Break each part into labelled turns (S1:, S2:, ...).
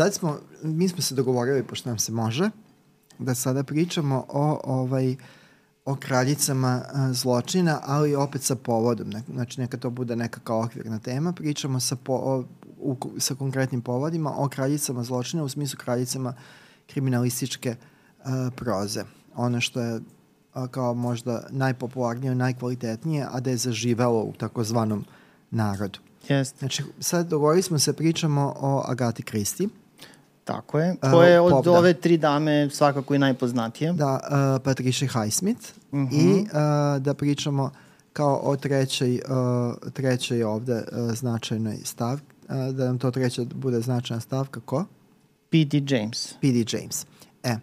S1: sad smo, mi smo se dogovorili, pošto nam se može, da sada pričamo o ovaj o kraljicama a, zločina, ali opet sa povodom. Ne, znači neka to bude neka kao okvirna tema. Pričamo sa, po, o, u, sa konkretnim povodima o kraljicama zločina u smislu kraljicama kriminalističke a, proze. Ono što je a, kao možda najpopularnije, najkvalitetnije, a da je zaživelo u takozvanom narodu.
S2: Jeste.
S1: Znači, sad dogovorili smo se, pričamo o Agati Kristi.
S2: Tako je. Ko je od Pop, ove tri dame svakako i najpoznatija.
S1: Da, uh, Patricia Highsmith uh -huh. i uh, da pričamo kao o trećoj, uh, trećoj ovde uh, značajnoj stavki, uh, da nam to treća bude značajna stavka, ko?
S2: P.D. James.
S1: P.D. James. E,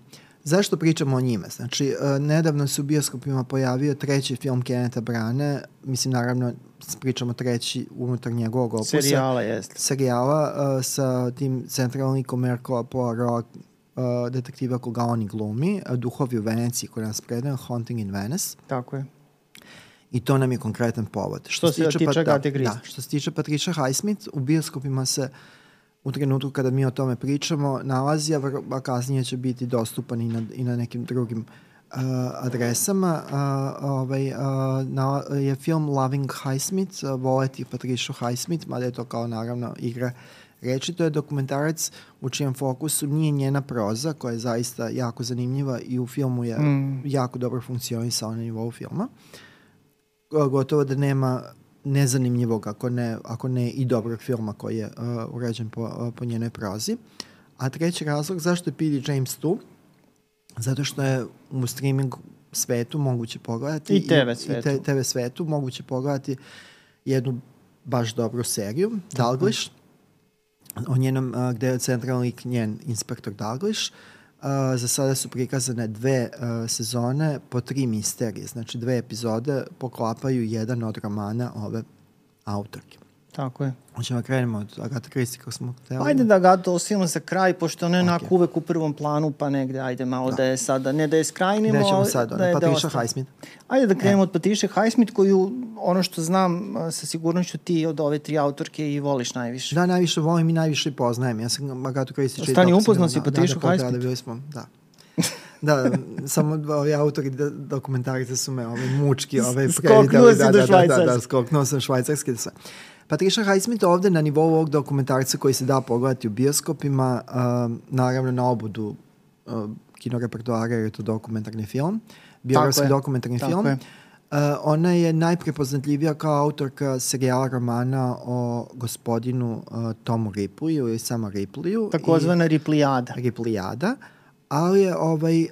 S1: zašto pričamo o njima? Znači, uh, nedavno se u bioskopima pojavio treći film Keneta Brane, mislim, naravno, pričamo treći unutar njegovog opusa.
S2: Serijala, jeste.
S1: Serijala uh, sa tim centralnikom Erko Poirot, uh, detektiva koga oni glumi, uh, Duhovi u Veneciji koji nas predaje, Haunting in Venice.
S2: Tako je.
S1: I to nam je konkretan povod.
S2: Što, što se tiče pa,
S1: da, da, što se tiče Patricia Highsmith, u bioskopima se u trenutku kada mi o tome pričamo nalazi, a, a kasnije će biti dostupan i na, i na nekim drugim uh, adresama. Uh, ovaj, uh, na, je film Loving Highsmith, uh, voleti Patricia Highsmith, mada je to kao naravno igra reči. To je dokumentarac u čijem fokusu nije njena proza, koja je zaista jako zanimljiva i u filmu je mm. jako dobro funkcionisao na nivou filma. Gotovo da nema nezanimljivog, ako ne, ako ne i dobrog filma koji je uh, urađen po, uh, po njenoj prozi. A treći razlog zašto je P.D. James tu, zato što je u streaming svetu moguće pogledati
S2: i TV svetu,
S1: i te, TV svetu moguće pogledati jednu baš dobru seriju, Dalglish, o njenom, uh, gde je centralni njen inspektor Dalglish. Uh, za sada su prikazane dve uh, sezone po tri misterije, znači dve epizode poklapaju jedan od romana ove autorke.
S2: Tako je.
S1: Hoćemo da krenemo od Agata Kristi kako smo hteli.
S2: Ajde da Agata ostavimo za kraj, pošto ona je okay. onako uvek u prvom planu, pa negde, ajde malo da, da je sada, ne da je skrajnimo.
S1: Gde ćemo sad,
S2: da je,
S1: Patricia da Highsmith.
S2: Ajde da krenemo od Patricia Highsmith, koju, ono što znam, sa sigurnošću ti od ove tri autorke i voliš najviše.
S1: Da, najviše volim i najviše poznajem. Ja sam Agatu Kristi
S2: čitao. Stani, upoznao si Patricia da, da, Highsmith?
S1: Da, da, bili smo, da. da, samo ovi autori dokumentarice su me ove mučki, ove
S2: skoknuo si
S1: da, da. Da, da, da, skoknuo sam švajcarski. Da sve. Patricia Highsmith ovde na nivou ovog dokumentarca koji se da pogledati u bioskopima, uh, naravno na obudu uh, kinorepertoara jer je to dokumentarni film, biografski dokumentarni
S2: Tako
S1: film.
S2: Je.
S1: Uh, ona je najprepoznatljivija kao autorka serijala romana o gospodinu uh, Tomu Ripleyu ili samo Ripleyu.
S2: Takozvana Ripleyada.
S1: Ripleyada. Ali je ovaj, uh,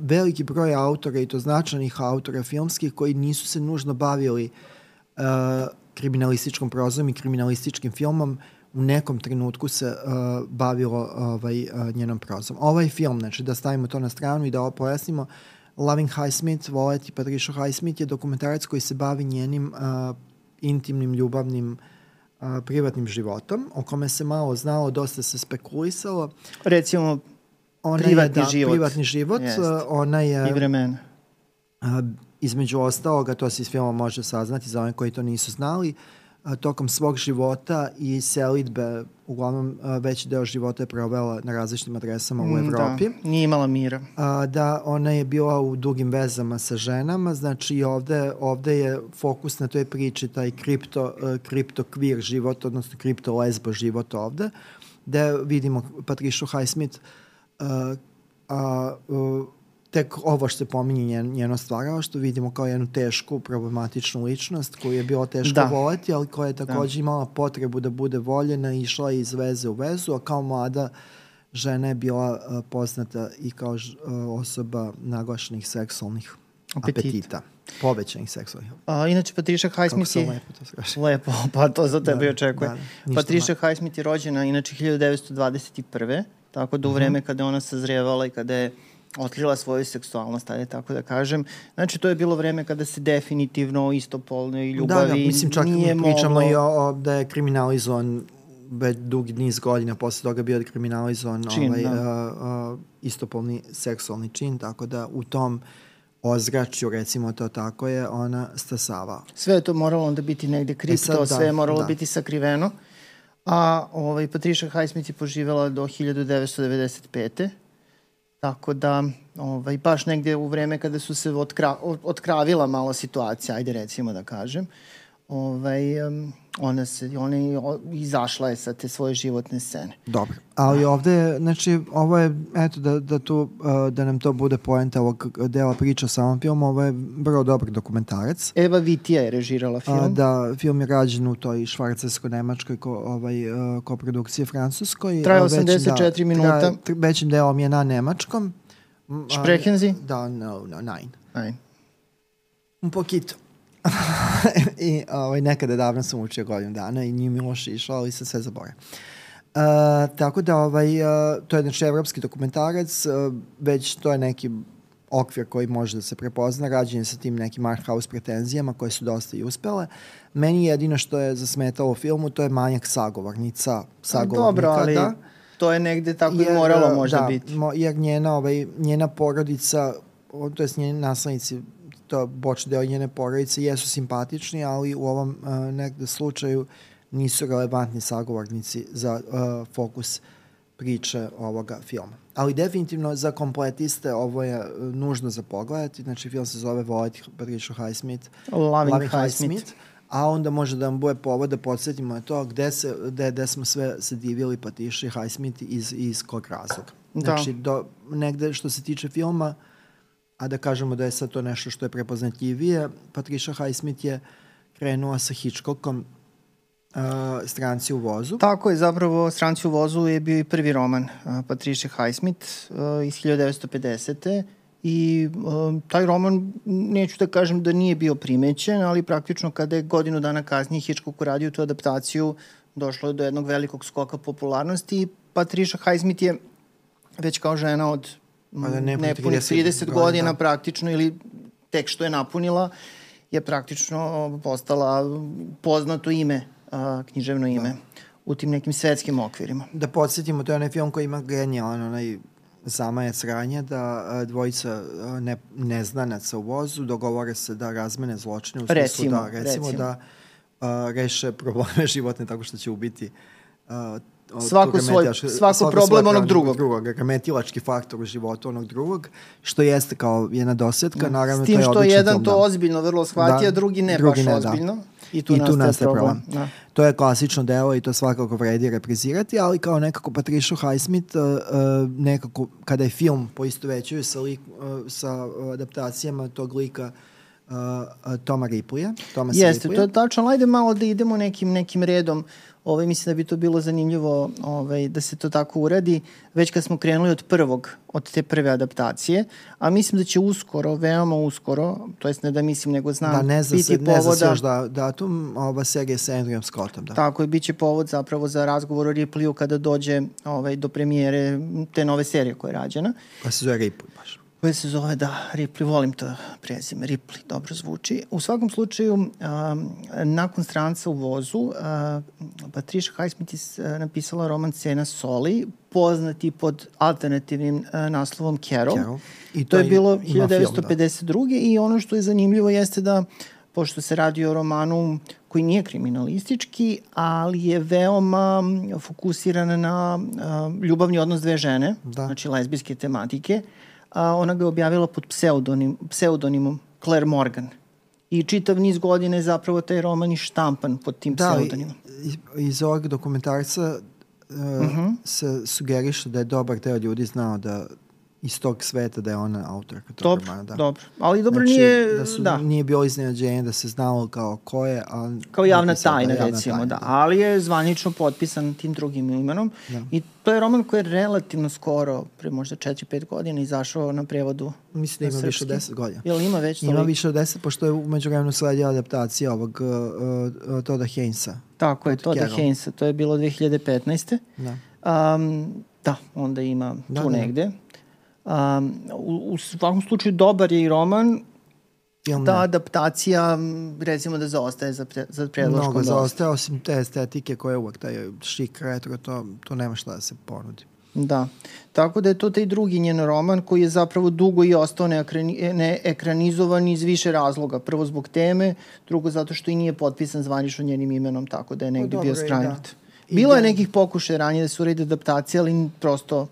S1: veliki broj autora i to značajnih autora filmskih koji nisu se nužno bavili uh, kriminalističkom prozom i kriminalističkim filmom u nekom trenutku se uh, bavilo ovaj, uh, njenom prozom. Ovaj film, znači da stavimo to na stranu i da ovo pojasnimo, Loving Highsmith, voleti Patricia Highsmith je dokumentarac koji se bavi njenim uh, intimnim, ljubavnim uh, privatnim životom, o kome se malo znalo, dosta se spekulisalo.
S2: Recimo, ona privatni
S1: je, da,
S2: život.
S1: Privatni život.
S2: Jest.
S1: Ona je...
S2: I vremena.
S1: Uh, između ostaloga, to se iz filma može saznati za one koji to nisu znali, a, tokom svog života i selitbe, uglavnom a, veći deo života je provela na različitim adresama u
S2: Mm,
S1: Evropi.
S2: Da, nije imala mira.
S1: A, da ona je bila u dugim vezama sa ženama, znači i ovde, ovde je fokus na toj priči, taj kripto, kripto kvir život, odnosno kripto lesbo život ovde, gde vidimo Patricia Highsmith uh, a, uh, tek ovo što se pominje njen, njeno stvarao, što vidimo kao jednu tešku, problematičnu ličnost koju je bilo teško da. voleti, ali koja je da. takođe da. imala potrebu da bude voljena i išla iz veze u vezu, a kao mlada žena je bila uh, poznata i kao uh, osoba naglašenih seksualnih apetita. apetita. Povećanih seksualnih.
S2: A, inače, Patricia Highsmith je...
S1: lepo to skaže.
S2: Lepo, pa to za tebe
S1: da,
S2: očekuje.
S1: Da, da,
S2: Patricia Highsmith je rođena, inače, 1921. Tako da u vreme kada je ona sazrevala i kada je otkrila svoju seksualnost, ajde tako da kažem. Znači, to je bilo vreme kada se definitivno o istopolnoj ljubavi
S1: da, da, mislim, čak
S2: nije
S1: pričamo
S2: moglo...
S1: i o, o, da je kriminalizovan već dugi niz godina posle toga bio kriminalizovan
S2: čin,
S1: ovaj,
S2: da.
S1: a, a, istopolni seksualni čin, tako da u tom ozračju, recimo to tako je, ona stasava.
S2: Sve je to moralo onda biti negde kripto, e sad, da, sve je moralo da. biti sakriveno. A ovaj, Patricia Highsmith je poživjela do 1995. Tako da, ovaj, baš negde u vreme kada su se otkra, otkravila malo situacija, ajde recimo da kažem, ovaj, um, ona, se, ona je izašla je sa te svoje životne scene.
S1: Dobro, ali ovde, znači, ovo je, eto, da, da, tu, da nam to bude poenta ovog dela priča o samom filmu, ovo je vrlo dobar dokumentarac.
S2: Eva Vitija je režirala film. A,
S1: da, film je rađen u toj švarcarsko-nemačkoj ko, ovaj, koprodukcije francuskoj.
S2: Traje 84 da, minuta. Traje,
S1: većim delom je na nemačkom.
S2: Sprechen Sie?
S1: Da, no, no, nein.
S2: Nein.
S1: Un poquito. I ovaj, nekada davno sam učio godinu dana i nije mi loše išlo, ali sam sve zaboravio. Uh, tako da ovaj, uh, to je znači evropski dokumentarac, uh, već to je neki okvir koji može da se prepozna, rađen je sa tim nekim art house pretenzijama koje su dosta i uspele. Meni jedino što je zasmetalo u filmu, to je manjak sagovornica, sagovornika.
S2: Dobro, ali da, to je negde tako jer, i moralo možda da, biti.
S1: Mo, jer njena, ovaj, njena porodica, to je njeni naslednici to bočni deo njene porodice jesu simpatični, ali u ovom uh, negde slučaju nisu relevantni sagovornici za uh, fokus priče ovoga filma. Ali definitivno za kompletiste ovo je uh, nužno za pogledati. Znači film se zove Voleti Patricia Highsmith.
S2: Loving, Loving Highsmith.
S1: A onda može da vam bude povod da podsjetimo na to gde, se, gde, gde smo sve se divili Patricia Highsmith iz, iz kog razloga. Da. Znači, da. do, negde što se tiče filma, uh, a da kažemo da je sad to nešto što je prepoznatljivije, Patricia Highsmith je krenula sa Hitchcockom uh, Stranci u vozu.
S2: Tako je, zapravo Stranci u vozu je bio i prvi roman uh, Patricia Highsmith uh, iz 1950. I uh, taj roman, neću da kažem da nije bio primećen, ali praktično kada je godinu dana kasnije Hitchcock uradio tu adaptaciju, došlo je do jednog velikog skoka popularnosti i Patricia Highsmith je već kao žena od
S1: Pa da ne,
S2: nepunih 30, 30 godina da. praktično ili tek što je napunila je praktično postala poznato ime, a, književno ime da. u tim nekim svetskim okvirima.
S1: Da podsjetimo, to je onaj film koji ima genijalan onaj zamajac ranja da dvojica ne, neznanaca u vozu dogovore se da razmene zločine u smislu recimo, da recimo, recimo. da a, reše probleme životne tako što će ubiti a,
S2: svako svoj, svako, svako problem onog drugog.
S1: drugog. Remetilački faktor u životu onog drugog, što jeste kao jedna dosetka, da. naravno
S2: to je film. S tim što jedan to da. ozbiljno vrlo shvati, da, a drugi ne drugi baš ne, da. ozbiljno. Da. I tu, I tu nastaje problem. problem. Da.
S1: To je klasično delo i to svakako vredi reprizirati, ali kao nekako Patricia Highsmith, uh, uh, nekako kada je film poisto većuju sa, lik, uh, sa adaptacijama tog lika uh, uh, Toma Riplija. Toma
S2: Jeste, Riplija. to je tačno. Ajde malo da idemo nekim, nekim redom ovaj, mislim da bi to bilo zanimljivo ovaj, da se to tako uradi, već kad smo krenuli od prvog, od te prve adaptacije, a mislim da će uskoro, veoma uskoro, to jest ne da mislim, nego znam,
S1: da, ne za, biti povoda... Ne za još da, datum, ova serija sa Andrewom Scottom, da.
S2: Tako je, bit će povod zapravo za razgovor o Ripley-u kada dođe ovaj, do premijere te nove serije koja je rađena.
S1: Pa se zove Ripley baš
S2: koje se zove, da, Ripley, volim to prezime, Ripley, dobro zvuči. U svakom slučaju, um, nakon stranca u vozu, uh, Patricia Highsmith je napisala roman Cena soli, poznati pod alternativnim uh, naslovom Carol. Carol. I to, to je bilo 1952. Film, da. I ono što je zanimljivo jeste da pošto se radi o romanu koji nije kriminalistički, ali je veoma fokusiran na uh, ljubavni odnos dve žene, da. znači lezbijske tematike, a, ona ga je objavila pod pseudonim, pseudonimom Claire Morgan. I čitav niz godina je zapravo taj roman i štampan pod tim da, pseudonimom.
S1: Da, iz ovog dokumentarca uh, uh -huh. se sugeriše da je dobar deo ljudi znao da iz tog sveta da je ona autorka tog
S2: dobro,
S1: romana.
S2: Da. Dobro, ali dobro znači, nije...
S1: Da, su, da. Nije bilo iznenađenje da se znalo kao ko je,
S2: ali... Kao javna tajna, da, recimo, tajna, da. da. Ali je zvanično potpisan tim drugim imenom da. i to je roman koji je relativno skoro, pre možda 4-5 godina, izašao na prevodu
S1: Mislim da ima više od 10 godina.
S2: Jel ima već
S1: toliko? Ima više od 10, pošto je umeđu vremenu sledila adaptacija ovog uh, uh, Toda Heinsa.
S2: Tako je, Toda Heinsa. To je bilo 2015. Da. Um, da, onda ima da, tu da, negde. Da Um, u, u svakom slučaju dobar je i roman, ta adaptacija, recimo da zaostaje za, pre, za predloškom
S1: Mnogo zaostaje, osim te estetike koje uvek taj šik retro, to, to nema šta da se ponudi.
S2: Da, tako da je to taj drugi njen roman koji je zapravo dugo i ostao neekranizovan iz više razloga. Prvo zbog teme, drugo zato što i nije potpisan zvanično njenim imenom, tako da je negde no, bio skranjit. Da Bilo je nekih pokušaja ranije da se uredi adaptacija, ali prosto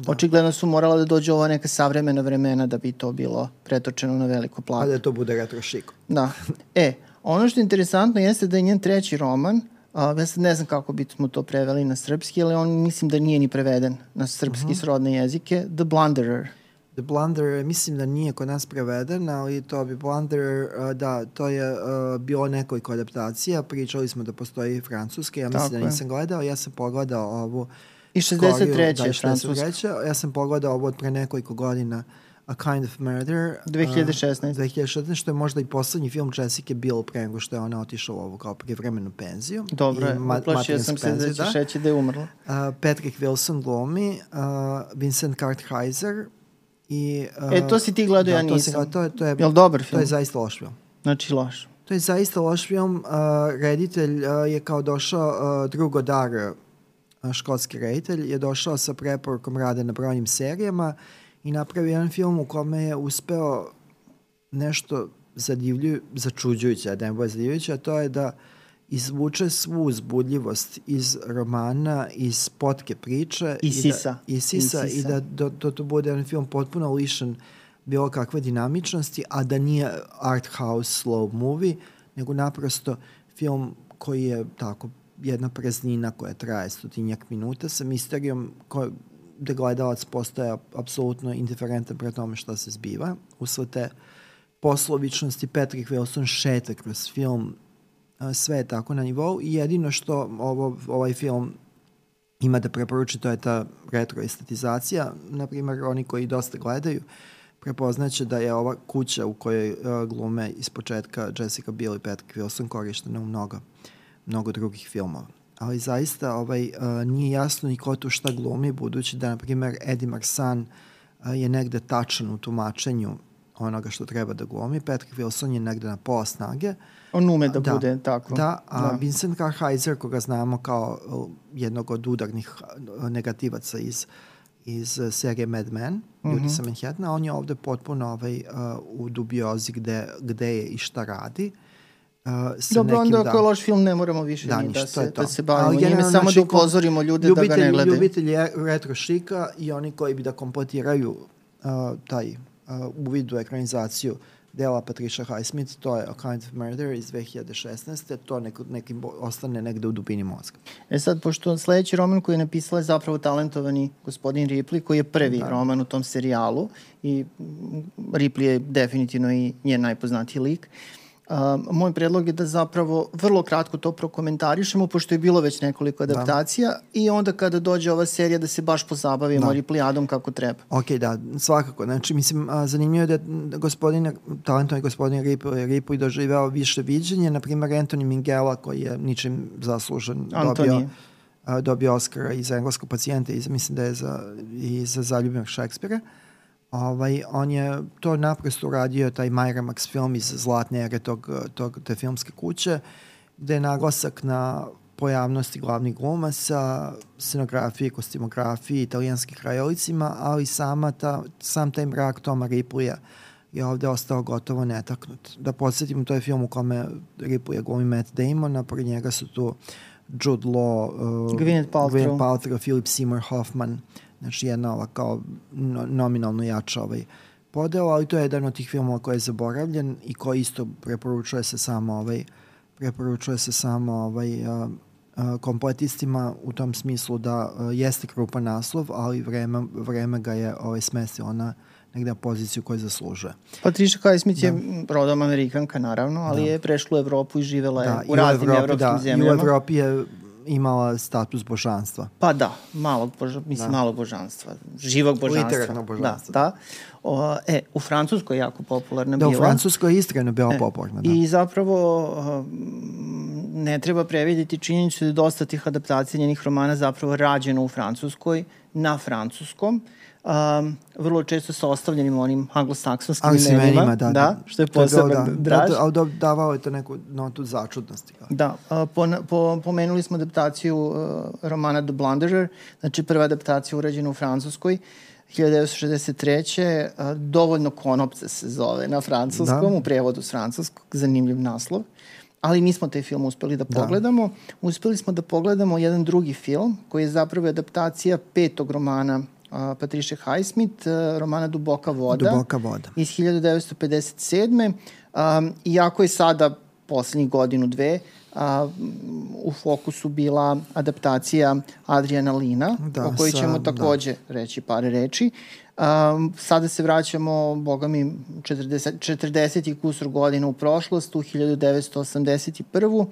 S2: da. očigledno su morala da dođe ova neka savremena vremena da bi to bilo pretočeno na veliko plavo.
S1: A da to bude retro šiko.
S2: Da. E, ono što je interesantno jeste da je njen treći roman, a, ja sad ne znam kako bi smo to preveli na srpski, ali on mislim da nije ni preveden na srpski uh mhm. -huh. srodne jezike, The Blunderer.
S1: The Blunderer, mislim da nije kod nas preveden, ali to bi Blunderer, uh, da, to je uh, bilo nekoliko adaptacija, pričali smo da postoji francuske, ja mislim Tako da nisam je. gledao, ja sam pogledao ovu
S2: I 63. Da, je francuska.
S1: Ja sam pogledao ovo od pre nekoliko godina A Kind of Murder.
S2: 2016. Uh,
S1: 2016, što je možda i poslednji film Jessica Biel pre nego što je ona otišla u ovu kao privremenu penziju.
S2: Dobro je, ma uplašio sam se da ćeš reći da je umrla.
S1: Uh, Patrick Wilson glumi, uh, Vincent Kartheiser i...
S2: Uh, e, to si ti gledao, da, ja nisam. To,
S1: to, je, to je,
S2: Jel dobar film?
S1: To je zaista loš film.
S2: Znači loš.
S1: To je zaista loš film. Uh, reditelj uh, je kao došao uh, drugo dar uh, škotski reditelj, je došao sa preporukom rada na brojnim serijama i napravio jedan film u kome je uspeo nešto zadivljuju, začuđujuće, da ne bude zadivljujuće, a to je da izvuče svu uzbudljivost iz romana, iz potke priče.
S2: Isisa.
S1: I da, isisa, isisa. i da do, do, to bude jedan film potpuno lišen bilo kakve dinamičnosti, a da nije art house slow movie, nego naprosto film koji je tako jedna praznina koja traje stotinjak minuta sa misterijom koja, da gledalac postaje apsolutno indiferentan pre tome šta se zbiva. Usled te poslovičnosti Patrick Wilson šeta kroz film sve je tako na nivou i jedino što ovo, ovaj film ima da preporuči to je ta retro estetizacija. Naprimer, oni koji dosta gledaju prepoznaće da je ova kuća u kojoj uh, glume iz početka Jessica Biel i Patrick Wilson korištena u mnogo, mnogo drugih filmova ali zaista ovaj, uh, nije jasno ni ko tu šta glumi, budući da, na primer, Eddie Marsan uh, je negde tačan u tumačenju onoga što treba da glumi, Patrick Wilson je negde na pola snage.
S2: On ume da, da bude tako.
S1: Da, a da. Vincent Karheiser, koga znamo kao uh, jednog od udarnih negativaca iz iz serije Mad Men, mm -hmm. Ljudi sa Manhattana, on je ovde potpuno ovaj, uh, u dubiozi gde, gde je i šta radi. Uh,
S2: Uh, Dobro, nekim, onda da, ako loš film ne moramo više da, ni da, se, da se bavimo njime, samo da znači, da upozorimo ljude ljubitelj, da ga ne gledaju.
S1: Ljubitelji retro šika i oni koji bi da kompletiraju uh, taj uh, uvid u ekranizaciju dela Patricia Highsmith, to je A Kind of Murder iz 2016. To neko, nekim ostane negde u dubini mozga.
S2: E sad, pošto sledeći roman koji je napisala je zapravo talentovani gospodin Ripley, koji je prvi da. roman u tom serijalu i Ripley je definitivno i njen najpoznatiji lik. Uh, Um, moj predlog je da zapravo vrlo kratko to prokomentarišemo, pošto je bilo već nekoliko da. adaptacija da. i onda kada dođe ova serija da se baš pozabavimo da. Riplijadom kako treba.
S1: Ok, da, svakako. Znači, mislim, a, zanimljivo je da gospodin, talentovni gospodin Ripley, Ripley doživeo više viđenje, na primjer Anthony Mingela koji je ničim zaslužen dobio, a, dobio Oscara i za engleskog pacijenta i za, mislim da je za, i za zaljubljenog Šekspira. Ovaj, on je to naprosto uradio, taj Miramax film iz zlatne ere tog, tog, te filmske kuće, gde je naglasak na pojavnosti glavnih glumaca, scenografiji, kostimografiji, italijanskim krajolicima, ali sama ta, sam taj mrak Toma Ripley je ovde ostao gotovo netaknut. Da podsjetimo, to je film u kome Ripley glumi Matt Damon, a pored njega su tu Jude Law, uh,
S2: Gwyneth Paltrow,
S1: Gwyneth Paltrow Philip Seymour Hoffman, Znači jedna ova kao no, nominalno jača ovaj podela, ali to je jedan od tih filmova koji je zaboravljen i koji isto preporučuje se samo ovaj preporučuje se samo ovaj a, a, kompletistima u tom smislu da a, jeste krupan naslov, ali vreme, vreme ga je ovaj smestilo na negde poziciju koju zaslužuje.
S2: Patricia Highsmith da. je rodom Amerikanka, naravno, ali da. je prešla u Evropu i živela da, je u raznim evropskim da, zemljama.
S1: I u Evropi je imala status božanstva.
S2: Pa da, malog, boža, mislim, da. malog božanstva, živog božanstva.
S1: Literarnog božanstva.
S2: Da, da. O, e, u Francuskoj je jako popularna
S1: da,
S2: bila.
S1: Da, u Francuskoj je iskreno bila e, popularna. Da.
S2: I zapravo ne treba previdjeti činjenicu da dosta tih adaptacija njenih romana zapravo rađeno u Francuskoj, na francuskom. Uh, um, vrlo često sa ostavljenim onim anglosaksonskim imenima, da, da, da, što je poseban da, draž.
S1: Da, da, davao je to neku notu začudnosti.
S2: Da, uh, po, po, pomenuli smo adaptaciju uh, romana The Blunderer, znači prva adaptacija urađena u Francuskoj, 1963. Uh, dovoljno konopce se zove na francuskom, da. u prevodu s francuskog, zanimljiv naslov. ali nismo taj film uspeli da pogledamo. Da. Uspeli smo da pogledamo jedan drugi film koji je zapravo adaptacija petog romana uh, Patricia Highsmith, uh, romana Duboka voda.
S1: Duboka voda.
S2: Iz 1957. Um, iako je sada poslednjih godinu, dve, a, u fokusu bila adaptacija Adriana Lina, da, o kojoj ćemo da. takođe da. reći par reči. Um, sada se vraćamo, boga mi, 40, 40 i kusur godina u prošlost, u 1981. Uh,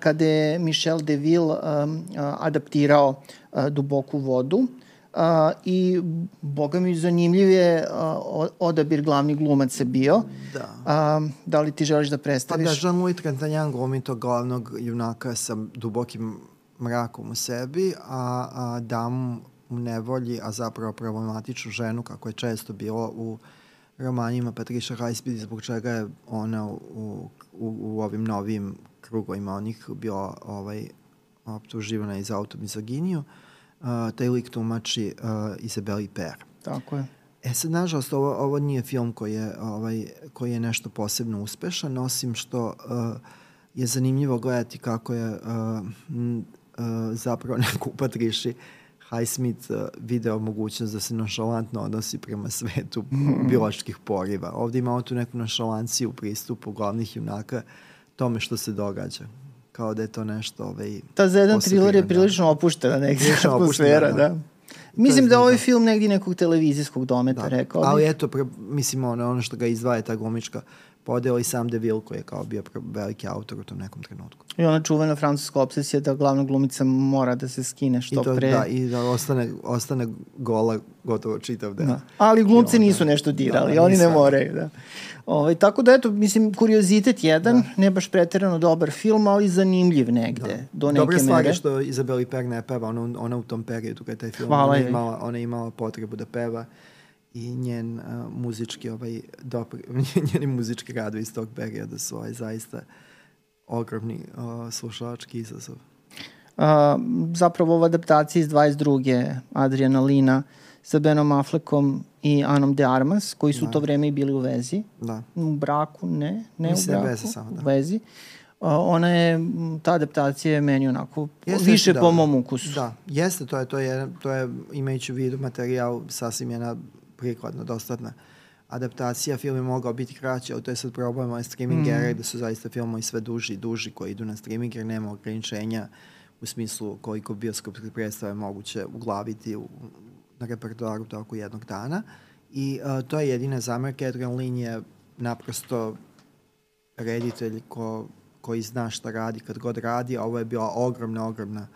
S2: kada je Michel Deville um, adaptirao uh, Duboku vodu. Uh, Uh, I, boga mi, zanimljiv je uh, odabir glavnih glumaca bio. Da. Uh, da li ti želiš da predstaviš?
S1: Pa da, Jean-Louis Trintignant glumi tog glavnog junaka sa dubokim mrakom u sebi, a, a dam u nevolji, a zapravo problematičnu ženu, kako je često bilo u romanima Patricia Highsmith, zbog čega je ona u, u, u ovim novim krugovima onih bio ovaj, optuživana i za automizoginiju. Uh, uh, taj lik tumači uh, Isabeli Per.
S2: Tako je.
S1: E sad, nažalost, ovo, ovo nije film koji je, ovaj, koji je nešto posebno uspešan, osim što uh, je zanimljivo gledati kako je uh, m, uh, zapravo neko u Patriši Highsmith uh, video mogućnost da se nošalantno odnosi prema svetu mm. bioloških poriva. Ovde imamo tu neku nošalanciju u pristupu glavnih junaka tome što se događa kao da je to nešto... Ovaj,
S2: Ta za jedan thriller je prilično opuštena neka atmosfera, da. da. Mislim da ovaj film negdje nekog televizijskog dometa, da. rekao.
S1: Ali eto, pre, mislim, ono, ono što ga izdvaja ta glumička podela i sam Deville koji je kao bio veliki autor u tom nekom trenutku.
S2: I ona čuvena francuska obsesija da glavna glumica mora da se skine što
S1: I to,
S2: pre.
S1: Da, i da ostane, ostane gola gotovo čitav dan. Da.
S2: Ali glumci onda, nisu nešto dirali, da, oni ne moraju. Da. Ovaj, tako da, eto, mislim, kuriozitet jedan, da. ne baš preterano dobar film, ali zanimljiv negde, da. do neke Dobre mere.
S1: Što Izabeli Per ne peva, ona, ona u tom periodu kada je taj film, Hvala ona, imala, ona imala potrebu da peva i njen uh, muzički ovaj dopri, njeni muzički radovi iz tog perioda su ovaj, zaista ogromni uh, slušalački izazov.
S2: Uh, zapravo ova adaptacija iz 22. Adriana Lina sa Benom Affleckom i Anom de Armas, koji su da. u to vreme i bili u vezi.
S1: Da.
S2: U braku, ne, ne
S1: Mislim
S2: u braku,
S1: veze samo, da.
S2: u vezi. Uh, ona je, ta adaptacija je meni onako jeste, više da, po mom ukusu.
S1: Da, jeste, to je, to je, to je imajući u vidu materijal sasvim jedna prikladna, dostatna adaptacija. Film je mogao biti kraći, ali to je sad problem ovaj streaming mm. da su zaista filmovi sve duži i duži koji idu na streaming jer nema ograničenja u smislu koliko bioskopske predstave moguće uglaviti u, na repertoaru toku jednog dana. I uh, to je jedina zamerka. Adrian Lin je naprosto reditelj ko, koji zna šta radi kad god radi, a ovo je bila ogromna, ogromna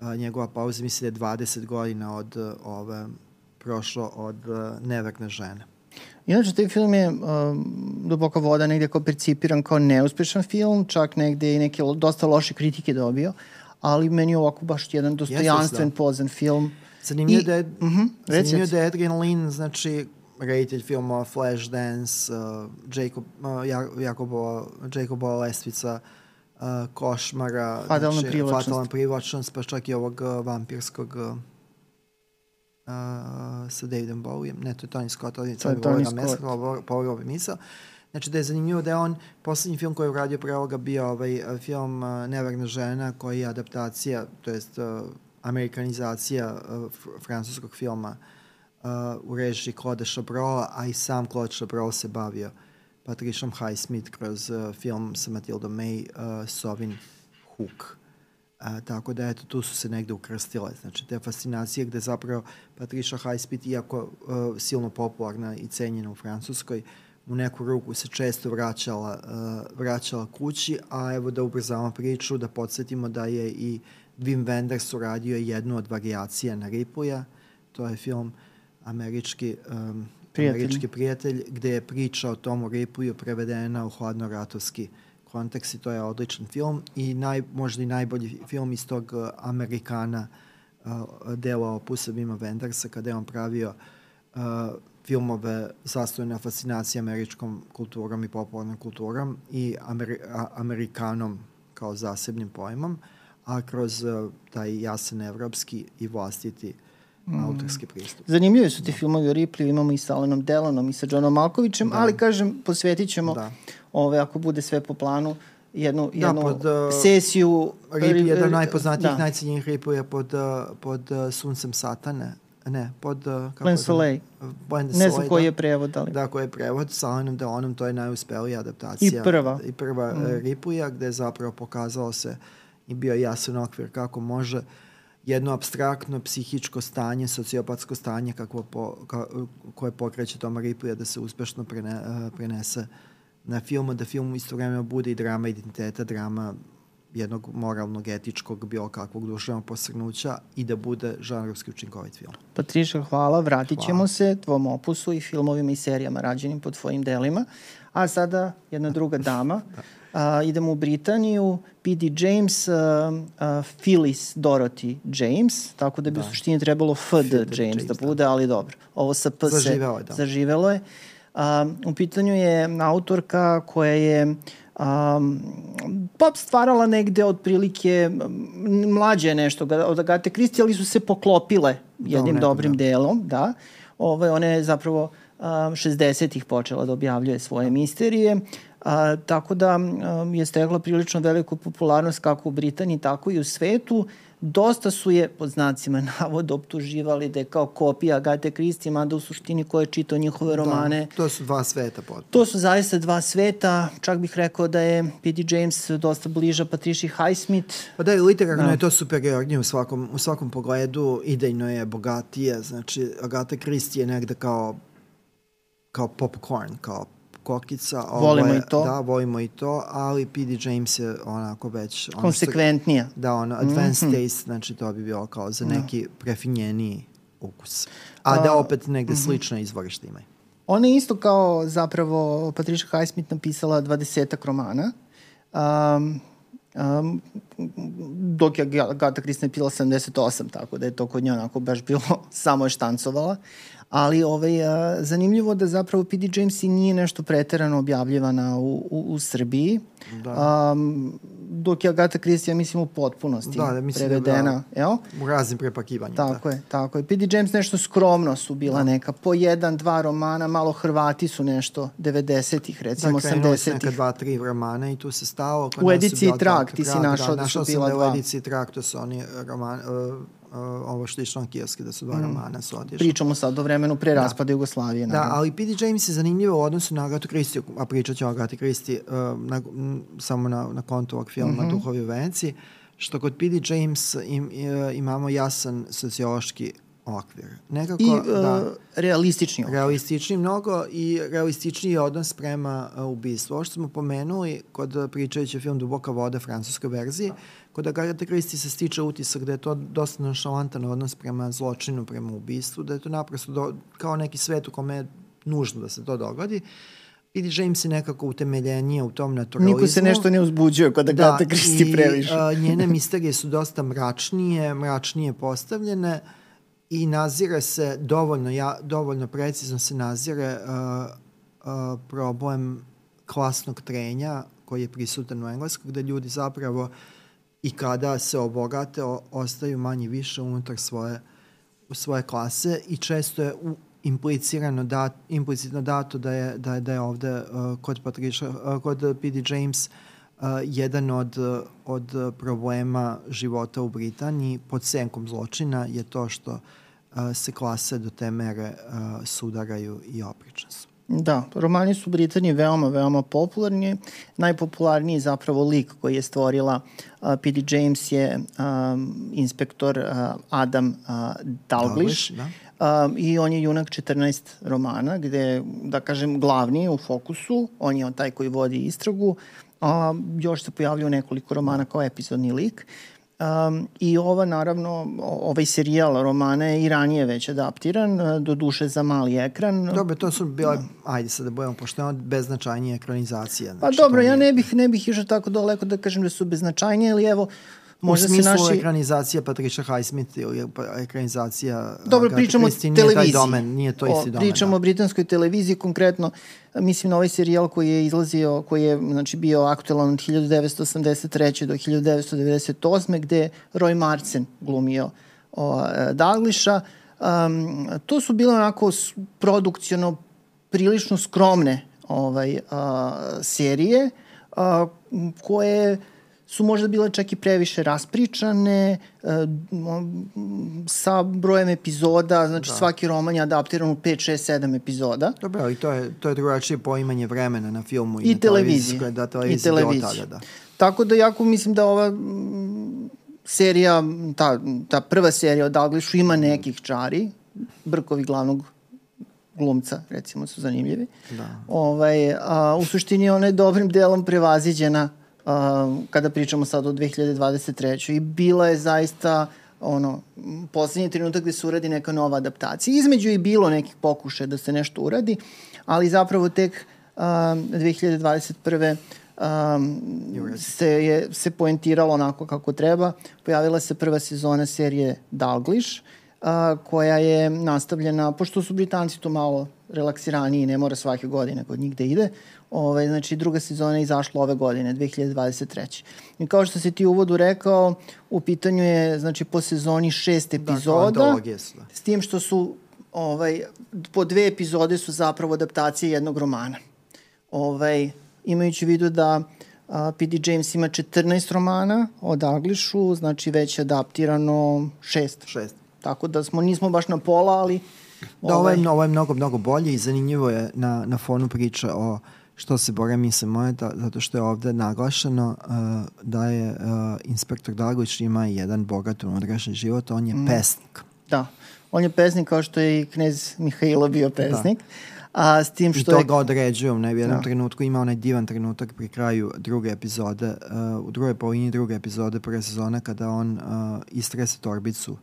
S1: uh, njegova pauza, mislim da je 20 godina od uh, ove prošlo od uh, neverne žene.
S2: Inače, taj film je um, Duboka voda negde kao percipiran kao neuspešan film, čak negde i neke dosta loše kritike dobio, ali meni je ovako baš jedan dostojanstven, da. pozan film.
S1: Zanimljivo da je, uh mhm, -huh, zanimljivo da je Adrian Lin, znači, reditelj filmova Flashdance, uh, Jacob, uh, Jakobova, Jakobova Lestvica, uh, Košmara,
S2: Fatalna znači, privlačnost.
S1: Fatalna privlačnost, pa čak i ovog uh, vampirskog uh, uh, sa Davidom Bowiem, ne, to je Tony Scott, ali je Tony Scott. Povrlo misao. Znači da je zanimljivo da je on, poslednji film koji je uradio pre ovoga bio ovaj film uh, Neverna žena koji je adaptacija, to jest uh, amerikanizacija uh, francuskog filma uh, u režiji Claude Chabrol, a i sam Claude Chabrol se bavio Patriciom Highsmith kroz uh, film sa Matilda May, uh, Sovin Hook. A, tako da, eto, tu su se negde ukrstile. Znači, te fascinacije gde zapravo Patricia Highsmith, iako uh, silno popularna i cenjena u Francuskoj, u neku ruku se često vraćala, uh, vraćala kući, a evo da ubrzamo priču, da podsjetimo da je i Wim Wenders uradio jednu od variacija na Ripuja, to je film američki, um, prijatelj. američki prijatelj, gde je priča o tomu Ripuju prevedena u hladnoratovski uh, kontekst i to je odličan film i naj, možda i najbolji film iz tog uh, Amerikana uh, dela opusa Vima Wendersa kada je on pravio uh, filmove zastojene fascinacije američkom kulturom i popularnom kulturom i Ameri Amerikanom kao zasebnim pojmom, a kroz uh, taj jasan evropski i vlastiti mm. autorski pristup.
S2: Zanimljivi su ti filmovi o Ripley, imamo i sa Alenom Delonom i sa Johnom Malkovićem, da. ali kažem, posvetit ćemo da ove, ako bude sve po planu, jednu,
S1: Da,
S2: jednu
S1: pod, uh,
S2: sesiju.
S1: Rip, jedan
S2: da.
S1: od najpoznatijih, najcenjenijih ripova pod, uh, pod uh, suncem satane. Ne, pod... Uh, kako je to?
S2: Soleil.
S1: Plan
S2: Ne znam koji
S1: da.
S2: je prevod, ali...
S1: Da, koji je prevod sa Alanom Delonom, to je najuspelija adaptacija.
S2: I prva.
S1: I prva mm. Ripuja, gde je zapravo pokazalo se i bio jasan okvir kako može jedno abstraktno psihičko stanje, sociopatsko stanje kakvo po, ka, koje pokreće Toma Ripuja da se uspešno prene, eh, prenese na film, da film istovremeno bude i drama identiteta, drama jednog moralnog, etičkog, bilo kakvog duševnog posrnuća i da bude žanrovski učinkovit film.
S2: Patriša, hvala. Vratit ćemo
S1: Hvala.
S2: se tvom opusu i filmovima i serijama rađenim po tvojim delima. A sada jedna druga dama. A, idemo u Britaniju. P.D. James, a, a, Phyllis Dorothy James, tako da bi da. u suštini trebalo F.D. James,
S1: James,
S2: da
S1: da.
S2: bude, ali dobro. Ovo sa P se
S1: Zaživelo je, da.
S2: zaživelo je. A, u pitanju je autorka koja je um, pop stvarala negde otprilike mlađe nešto od Agate Kristi, ali su se poklopile jednim
S1: nekom,
S2: dobrim
S1: da.
S2: delom, da. Ove, ona je zapravo um, 60-ih počela da objavljuje svoje misterije, a, tako da um, je stegla prilično veliku popularnost kako u Britaniji, tako i u svetu. Dosta su je, pod znacima navoda, optuživali da je kao kopija Agate Kristi, mada u suštini ko je čitao njihove romane,
S1: Da, to su dva sveta potpuno.
S2: To su zaista dva sveta, čak bih rekao da je P.D. James dosta bliža Patricia Highsmith.
S1: Pa da, literarno
S2: Da.
S1: je to superiornije u svakom, u svakom pogledu, idejno je bogatije, znači Agatha Christie je negde kao, kao popcorn, kao kokica. ovo
S2: Volimo
S1: je,
S2: i to.
S1: Da, volimo i to, ali P.D. James je onako već... Ono što-
S2: Konsekventnija.
S1: Da, ono, advanced
S2: Mhm.
S1: taste, znači to bi bilo kao za neki prefinjeniji ukus. A da opet negde
S2: mhm.
S1: slično izvorište imaju.
S2: Ona je isto kao zapravo Patricia Highsmith napisala dvadesetak romana. Um, um, dok je Agatha Christie napisala 78, tako da je to kod nje onako baš bilo, samo je štancovala. Ali ovaj, a, zanimljivo da zapravo P.D. James i nije nešto preterano objavljivana u, u, u Srbiji. Da. Um, dok je Agatha Christie, ja mislim, u potpunosti
S1: Da, da, mislim da
S2: prevedena. jel?
S1: U raznim prepakivanjima.
S2: Tako je, tako je. P.D. James nešto skromno su bila
S1: Da.
S2: neka, po jedan, dva romana, malo Hrvati su nešto 90-ih, recimo
S1: Da, krenuli su neka
S2: 80-ih.
S1: dva, tri romana i tu se stalo.
S2: U
S1: su
S2: ediciji Trag,
S1: dva-
S2: ti si
S1: Trag,
S2: našao da su
S1: našao sam
S2: bila
S1: da je
S2: dva.
S1: U ediciji Trag, to su oni roman, uh, uh, ovo što je išlo na kijaski, da su dva romana su otišli.
S2: Pričamo sad o vremenu pre raspada Jugoslavije.
S1: Da,
S2: naravno.
S1: ali P.D. James je zanimljivo u odnosu na Agatu Kristi, a pričat ću o Agati Kristi uh, na, m, samo na, na kontu ovog filma mm -hmm. Duhovi u Veneciji, što kod P.D. James im, uh, imamo jasan sociološki okvir. Nekako,
S2: I
S1: da,
S2: uh, realistični okvir.
S1: realističniji mnogo i realističniji odnos prema uh, ubistvu. Ovo što smo pomenuli kod uh, pričajući film Duboka voda francuskoj verziji, kod Agatha Christie se stiče utisak da je to dosta nonšalantan odnos prema zločinu, prema ubistvu, da je to naprosto do, kao neki svet u kome je nužno da se to dogodi. P.D. James je nekako utemeljenije u tom naturalizmu.
S2: Niko se nešto ne uzbuđuje kod Agatha Christie previše.
S1: Da, i a, njene misterije su dosta mračnije, mračnije postavljene i nazire se dovoljno, ja, dovoljno precizno se nazire uh, uh, problem klasnog trenja koji je prisutan u engleskog, gde ljudi zapravo i kada se obogate o, ostaju manje više unutar svoje, svoje klase i često je u, implicirano dat, implicitno dato da je, da je, da je ovde uh, kod Patricia, uh, kod P.D. James uh, jedan od, od problema života u Britaniji pod senkom zločina je to što se klase do te mere sudaraju i oprične su.
S2: Da, romani su u Britaniji veoma, veoma popularni. Najpopularniji zapravo lik koji je stvorila uh, P.D. James je um, inspektor uh, Adam uh, Dalglish.
S1: Dalglish, da.
S2: Um, I on je junak 14 romana, gde, da kažem, glavni u fokusu, on je taj koji vodi istragu, a još se pojavljaju nekoliko romana kao epizodni lik. Um, I ova, naravno, ovaj serijal romana je i ranije već adaptiran, uh, do duše za mali ekran.
S1: Dobro, to su bile, ajde sad da budemo pošteno, beznačajnije ekranizacije.
S2: Pa
S1: Znači,
S2: dobro,
S1: to
S2: ja ne bih, ne bih išao tako daleko da kažem da su beznačajnije, ali evo,
S1: U
S2: možda se
S1: smislu
S2: naši...
S1: ekranizacija Patricia Highsmith ili pa- ekranizacija
S2: Dobro,
S1: Agatha
S2: pričamo o
S1: Christie, nije taj
S2: televiziji.
S1: domen, nije to isti
S2: o,
S1: domen.
S2: Pričamo
S1: da.
S2: o britanskoj televiziji, konkretno, mislim na ovaj serijal koji je izlazio, koji je znači, bio aktualan od 1983. do 1998. gde Roy Marcen glumio o, Dagliša. Um, to su bile onako produkciono prilično skromne ovaj, a, serije, a, koje su možda bile čak i previše raspričane, a, sa brojem epizoda, znači da. svaki roman je adaptiran u 5, 6, 7 epizoda.
S1: Dobro, ali to je, to je drugačije poimanje vremena na filmu i,
S2: I
S1: na
S2: televiziji.
S1: Da, televiziji
S2: I televiziji. Tada, da. Tako da jako mislim da ova serija, ta, ta prva serija o Douglasu ima nekih čari, Brkovi glavnog glumca, recimo, su zanimljivi. Da. Ovaj, a, u suštini ona je dobrim delom prevaziđena a, kada pričamo sad o 2023. I bila je zaista ono, poslednji trenutak gde se uradi neka nova adaptacija. Između je bilo nekih pokušaja da se nešto uradi, ali zapravo tek a, 2021 um, se, je, se poentiralo onako kako treba. Pojavila se prva sezona serije Dalglish, uh, koja je nastavljena, pošto su Britanci to malo relaksiraniji, ne mora svake godine kod njih da ide, Ove, ovaj, znači druga sezona je izašla ove godine, 2023. I kao što si ti u uvodu rekao, u pitanju je znači po sezoni šest da, epizoda, da, s tim što su ovaj, po dve epizode su zapravo adaptacije jednog romana. Ovaj, imajući u vidu da a, P.D. James ima 14 romana o Douglasu, znači već je adaptirano šest.
S1: Šest.
S2: Tako da smo, nismo baš na pola, ali...
S1: Da, ovo je, ovaj- ovo je mnogo, mnogo bolje i zanimljivo je na, na fonu priča o što se Bore misle moje, da, zato što je ovde naglašeno uh, da je uh, inspektor Daglić ima jedan bogat unutrašnji život, on je mm. pesnik.
S2: Da, on je pesnik kao što je i knez Mihajlo bio pesnik. Da. A, s tim što
S1: I to
S2: je...
S1: ga određujem. Ne, u jednom da. trenutku ima onaj divan trenutak pri kraju druge epizode, uh, u drugoj polovini druge epizode prve sezone kada on uh, istrese torbicu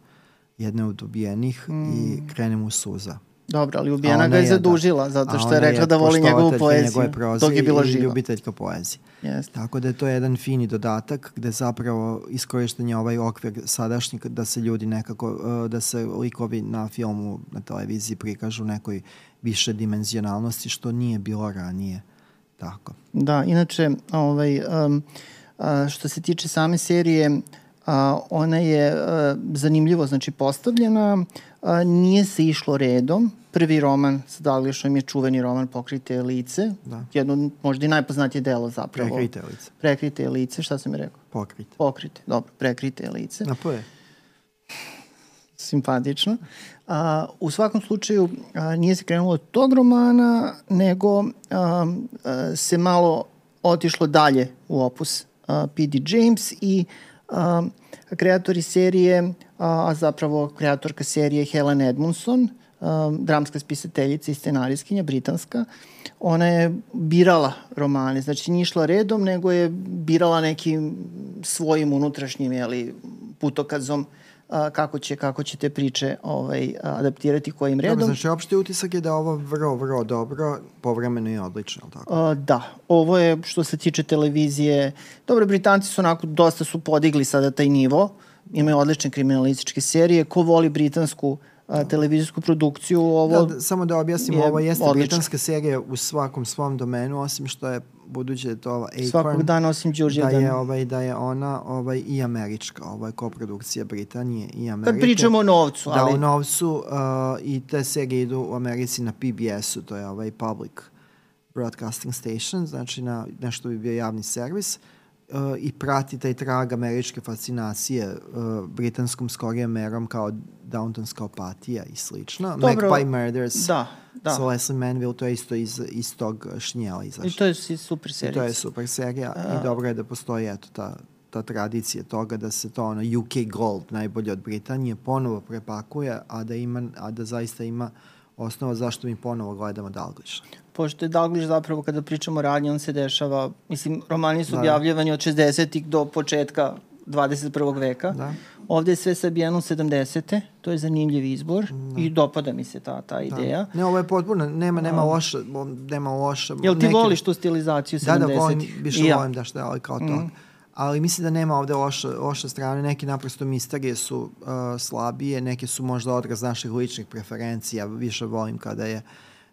S1: jedne od ubijenih mm. i krene mu suza.
S2: Dobro, ali ubijena ga je zadužila, da, zato što je rekla da voli njegovu poeziju, dok je bilo živo.
S1: I ljubiteljka poezije. Yes. Tako da je to jedan fini dodatak gde zapravo iskorištenje ovaj okvir sadašnji da se ljudi nekako, uh, da se likovi na filmu, na televiziji prikažu nekoj više dimenzionalnosti što nije bilo ranije. Tako.
S2: Da, inače, ovaj, um, što se tiče same serije, a, ona je a, zanimljivo znači postavljena, a, nije se išlo redom. Prvi roman sa Daglišom je čuveni roman Pokrite lice, da. jedno možda i najpoznatije delo zapravo.
S1: Prekrite lice.
S2: Prekrite lice, šta sam mi rekao?
S1: Pokrite.
S2: Pokrite, dobro, prekrite lice.
S1: A po je?
S2: simpatično. A, u svakom slučaju a, nije se krenulo od tog romana, nego a, a, se malo otišlo dalje u opus a, P.D. James i a, kreatori serije, a, zapravo kreatorka serije Helen Edmundson, a, dramska spisateljica i scenarijskinja, britanska, ona je birala romane, znači nije išla redom, nego je birala nekim svojim unutrašnjim jeli, putokazom a, kako će kako će te priče ovaj adaptirati kojim redom. Dobro,
S1: znači opšti utisak je da ovo vrlo vrlo dobro, povremeno i odlično, tako?
S2: A, da, ovo je što se tiče televizije. Dobro, Britanci su onako dosta su podigli sada taj nivo. Imaju odlične kriminalističke serije. Ko voli britansku a, televizijsku produkciju, ovo...
S1: Da, da, samo da objasnim, je ovo jeste odlično. britanska serija u svakom svom domenu, osim što je budući da je to ova Acorn,
S2: Svakog dana osim Đurđe
S1: da je, ovaj, da je ona ovaj, i američka, ovo je koprodukcija Britanije i Amerike.
S2: Kad pričamo o novcu,
S1: da, ali... O novcu uh, i te serije idu u Americi na PBS-u, to je ovaj Public Broadcasting Station, znači na nešto bi bio javni servis uh, i prati taj trag američke fascinacije uh, britanskom skorijem merom kao Downtonska opatija i slično. Dobro, Magpie Murders
S2: da, da.
S1: sa Leslie Manville, to je isto iz, iz tog šnjela izašlo.
S2: I to je super serija.
S1: I to je super serija A... i dobro je da postoji eto ta, ta tradicija toga da se to ono UK Gold najbolje od Britanije ponovo prepakuje, a da, ima, a da zaista ima osnova zašto mi ponovo gledamo Dalgliša.
S2: Pošto je Dalgliš zapravo kada pričamo o radnji, on se dešava, mislim, romani su da, objavljivani od 60-ih do početka 21. veka. Da. Ovde je sve sabijeno 70. To je zanimljiv izbor da. i dopada mi se ta, ta da. ideja.
S1: Da. Ne, ovo je potpuno, nema, nema loša, nema loša.
S2: Jel ti neke... voliš tu stilizaciju 70?
S1: Da, da, volim, više ja. volim da šta, ali kao to. Mm. Ali mislim da nema ovde loša, loša strane, neke naprosto misterije su uh, slabije, neke su možda odraz naših ličnih preferencija, više volim kada je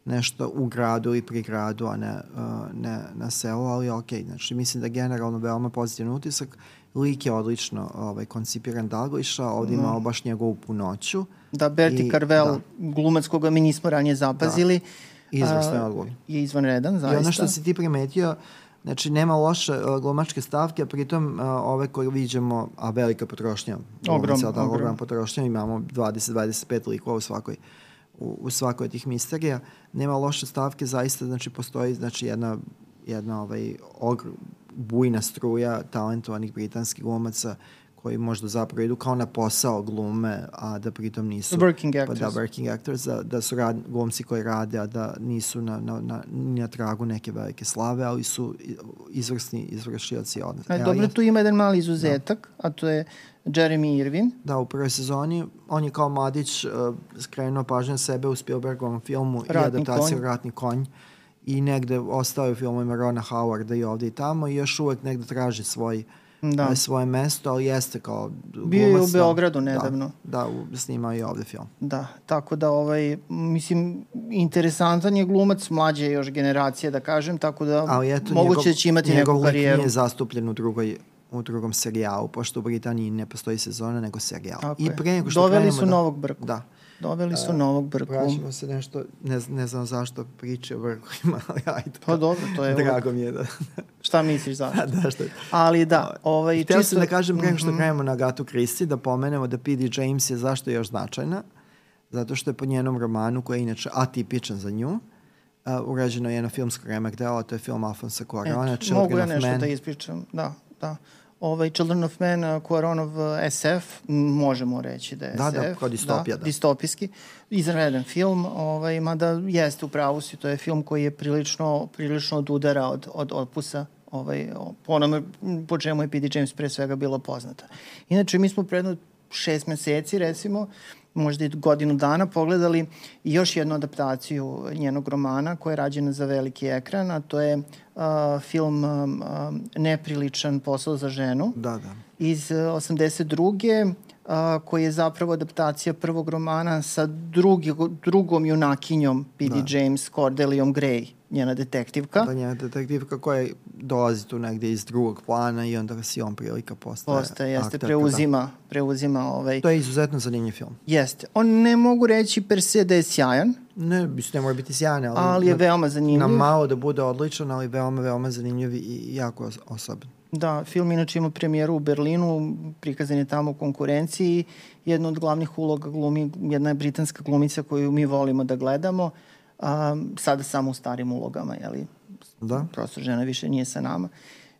S1: nešto u gradu i pri gradu, a ne, uh, ne na selu, ali ok, znači mislim da generalno veoma pozitivan utisak lik je odlično ovaj, koncipiran Dalgliša, ovdje mm. imao baš njegovu punoću.
S2: Da, Berti Carvel, da. glumac koga mi nismo ranije zapazili. Da.
S1: Izvrsno je odgovor.
S2: Je izvanredan, zaista.
S1: I ono što si ti primetio, Znači, nema loše uh, glumačke stavke, a pritom uh, ove koje vidimo, a velika potrošnja.
S2: Ogrom, ogrom.
S1: ogromna potrošnja, imamo 20-25 likova u svakoj u, u svakoj od tih misterija. Nema loše stavke, zaista, znači, postoji znači, jedna, jedna ovaj, ogr, bujna struja talentovanih britanskih glumaca koji možda zapravo idu kao na posao glume, a da pritom nisu...
S2: Working actors.
S1: Pa da, working actors, da, da su rad, glumci koji rade, a da nisu na, na, na, ni na tragu neke velike slave, ali su izvrsni izvršioci odnosa.
S2: E, dobro, tu ima jedan mali izuzetak, da. a to je Jeremy Irvin.
S1: Da, u prvoj sezoni on je kao mladić uh, skrenuo pažnju na sebe u Spielbergovom filmu
S2: Ratni
S1: i adaptaciju
S2: konj.
S1: Ratni konj i negde ostao je u filmovima Rona Howarda i ovde i tamo i još uvek negde traži svoj
S2: Da.
S1: Da. svoje mesto, ali jeste kao
S2: Bio je u
S1: glumac, da.
S2: Beogradu nedavno.
S1: Da, da snimao i ovde film.
S2: Da, tako da, ovaj, mislim, interesantan je glumac, mlađe je još generacije, da kažem, tako da
S1: Ali eto,
S2: moguće
S1: njegov,
S2: da će imati
S1: njegov
S2: neku karijeru.
S1: nije zastupljen u drugoj u drugom serijalu, pošto u Britaniji ne postoji sezona, nego serijal.
S2: Tako
S1: I pre nego što
S2: Doveli su
S1: da,
S2: novog brku.
S1: Da.
S2: Doveli su novog brku.
S1: Vraćamo se nešto, ne, ne znam zašto priče o vrhovima, ali ajde.
S2: Pa dobro, to je...
S1: Drago mi je da...
S2: Šta misliš zašto?
S1: da, što...
S2: Ali da, ovaj,
S1: Htio
S2: čisto...
S1: sam da kažem pre nego što
S2: Mhm.
S1: krenemo na Agatu Christie, da pomenemo da P.D. James je zašto još značajna, zato što je po njenom romanu, koji je inače atipičan za nju, uh, urađeno jedno filmsko remek delo, to je film Alfonsa Cuarona, Children
S2: mogu ja
S1: of
S2: nešto
S1: Men.
S2: da ispričam, da, da. Ovaj Children of Men, Cuaronov SF, možemo reći da je
S1: Da,
S2: SF.
S1: da, kao distopija, da.
S2: Distopijski. Izreden film, ovaj, mada jeste u pravu si, to je film koji je prilično, prilično od udara od, od opusa ovaj, po onome po čemu je P.D. James pre svega bila poznata. Inače, mi smo predno šest meseci, recimo, možda i godinu dana pogledali i još jednu adaptaciju njenog romana koja je rađena za veliki ekran, a to je uh, film um, um, Nepriličan posao za ženu
S1: Da, da.
S2: iz uh, 82. Uh, koji je zapravo adaptacija prvog romana sa drugi, drugom junakinjom P.D.
S1: Da.
S2: James, Cordeliom Gray, njena detektivka.
S1: Da, njena detektivka koja dolazi tu negde iz drugog plana i onda si on prilika postaje.
S2: Postaje, jeste,
S1: aktorka,
S2: preuzima, preuzima ovaj...
S1: Da. To je izuzetno zanimljiv film.
S2: Jeste. On ne mogu reći per se da je sjajan,
S1: Ne, mislim, ne mora biti sjajan, ali,
S2: ali je
S1: na,
S2: veoma zanimljiv.
S1: na malo da bude odličan, ali veoma, veoma zanimljiv i jako os- osoban.
S2: Da, film inače ima premijeru u Berlinu, prikazan je tamo u konkurenciji. Jedna od glavnih uloga glumi, jedna je britanska glumica koju mi volimo da gledamo, a, sada samo u starim ulogama, jeli?
S1: Da?
S2: Prosto žena više nije sa nama.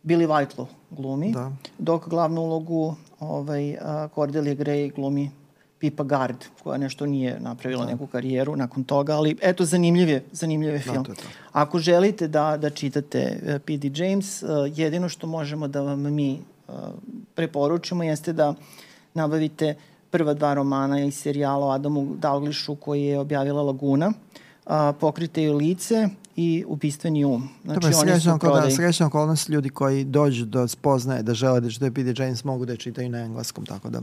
S2: Billy Whitelaw glumi,
S1: Da.
S2: dok glavnu ulogu ovaj, a, Cordelia Gray glumi Pipa Gard, koja nešto nije napravila da. neku karijeru nakon toga, ali eto, zanimljiv je, zanimljiv je
S1: Da,
S2: film.
S1: to je to.
S2: Ako želite da, da čitate uh, P.D. James, uh, jedino što možemo da vam mi uh, preporučimo jeste da nabavite prva dva romana iz serijala o Adamu Dalglišu koji je objavila Laguna, uh, Pokrite joj lice i Ubistveni um. Znači, su
S1: srećna, kao da,
S2: prodaji.
S1: srećna okolnost ljudi koji dođu do spoznaje da žele da čitaju P.D. James mogu da čitaju na engleskom, tako da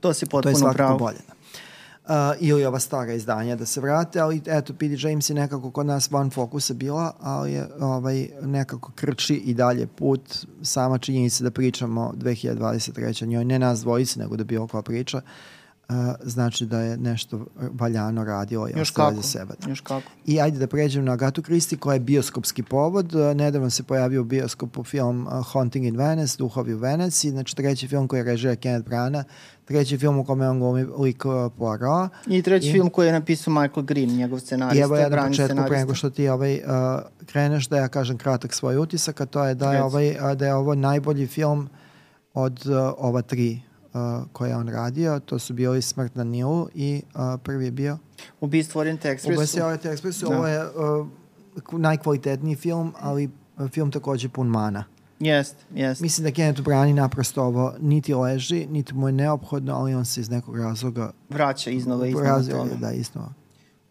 S2: To si
S1: to je
S2: potpuno
S1: svakako
S2: pravo.
S1: bolje. Da. Uh, ili ova stara izdanja da se vrate, ali eto, P.D. James je nekako kod nas van fokusa bila, ali je ovaj, nekako krči i dalje put. Sama činjenica da pričamo 2023. njoj, ne nas dvojice, nego da bilo koja priča, uh, znači da je nešto valjano radilo i
S2: kako,
S1: za sebe. Da.
S2: još kako.
S1: I ajde da pređem na Agatu Christie koja je bioskopski povod. Uh, Nedavno se pojavio u bioskopu film uh, Haunting in Venice, Duhovi u Veneciji, znači treći film koji je režira Kenneth Branagh, treći film u kome on glumi lik Poirot.
S2: I treći
S1: I-
S2: film koji je napisao Michael Green, njegov
S1: I
S2: scenarista,
S1: evo ja na početku, pre nego što ti ovaj, uh, kreneš da ja kažem kratak svoj utisak, a to je da je,
S2: Reci.
S1: ovaj, da je ovo najbolji film od uh, ova tri uh, koje je on radio. To su bili Smrt na Nilu i uh, prvi je bio
S2: Ubistvo Orient Expressu.
S1: Ubesi Orient Express.
S2: Da.
S1: Ovo je uh, najkvalitetniji film, ali film takođe pun mana.
S2: Jest, jest.
S1: Mislim da Kenneth Brani naprosto ovo niti leži, niti mu je neophodno, ali on se iz nekog razloga
S2: Vraća iznova, iznova
S1: da, iznova.